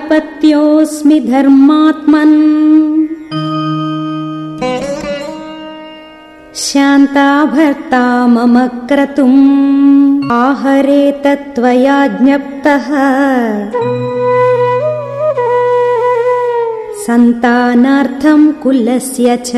प्रपत्योऽस्मि धर्मात्मन्। शान्ता भर्ता मम क्रतुम्। आहरे तत्त्वया ज्ञप्तः। सन्तानार्थम् कुलस्य च।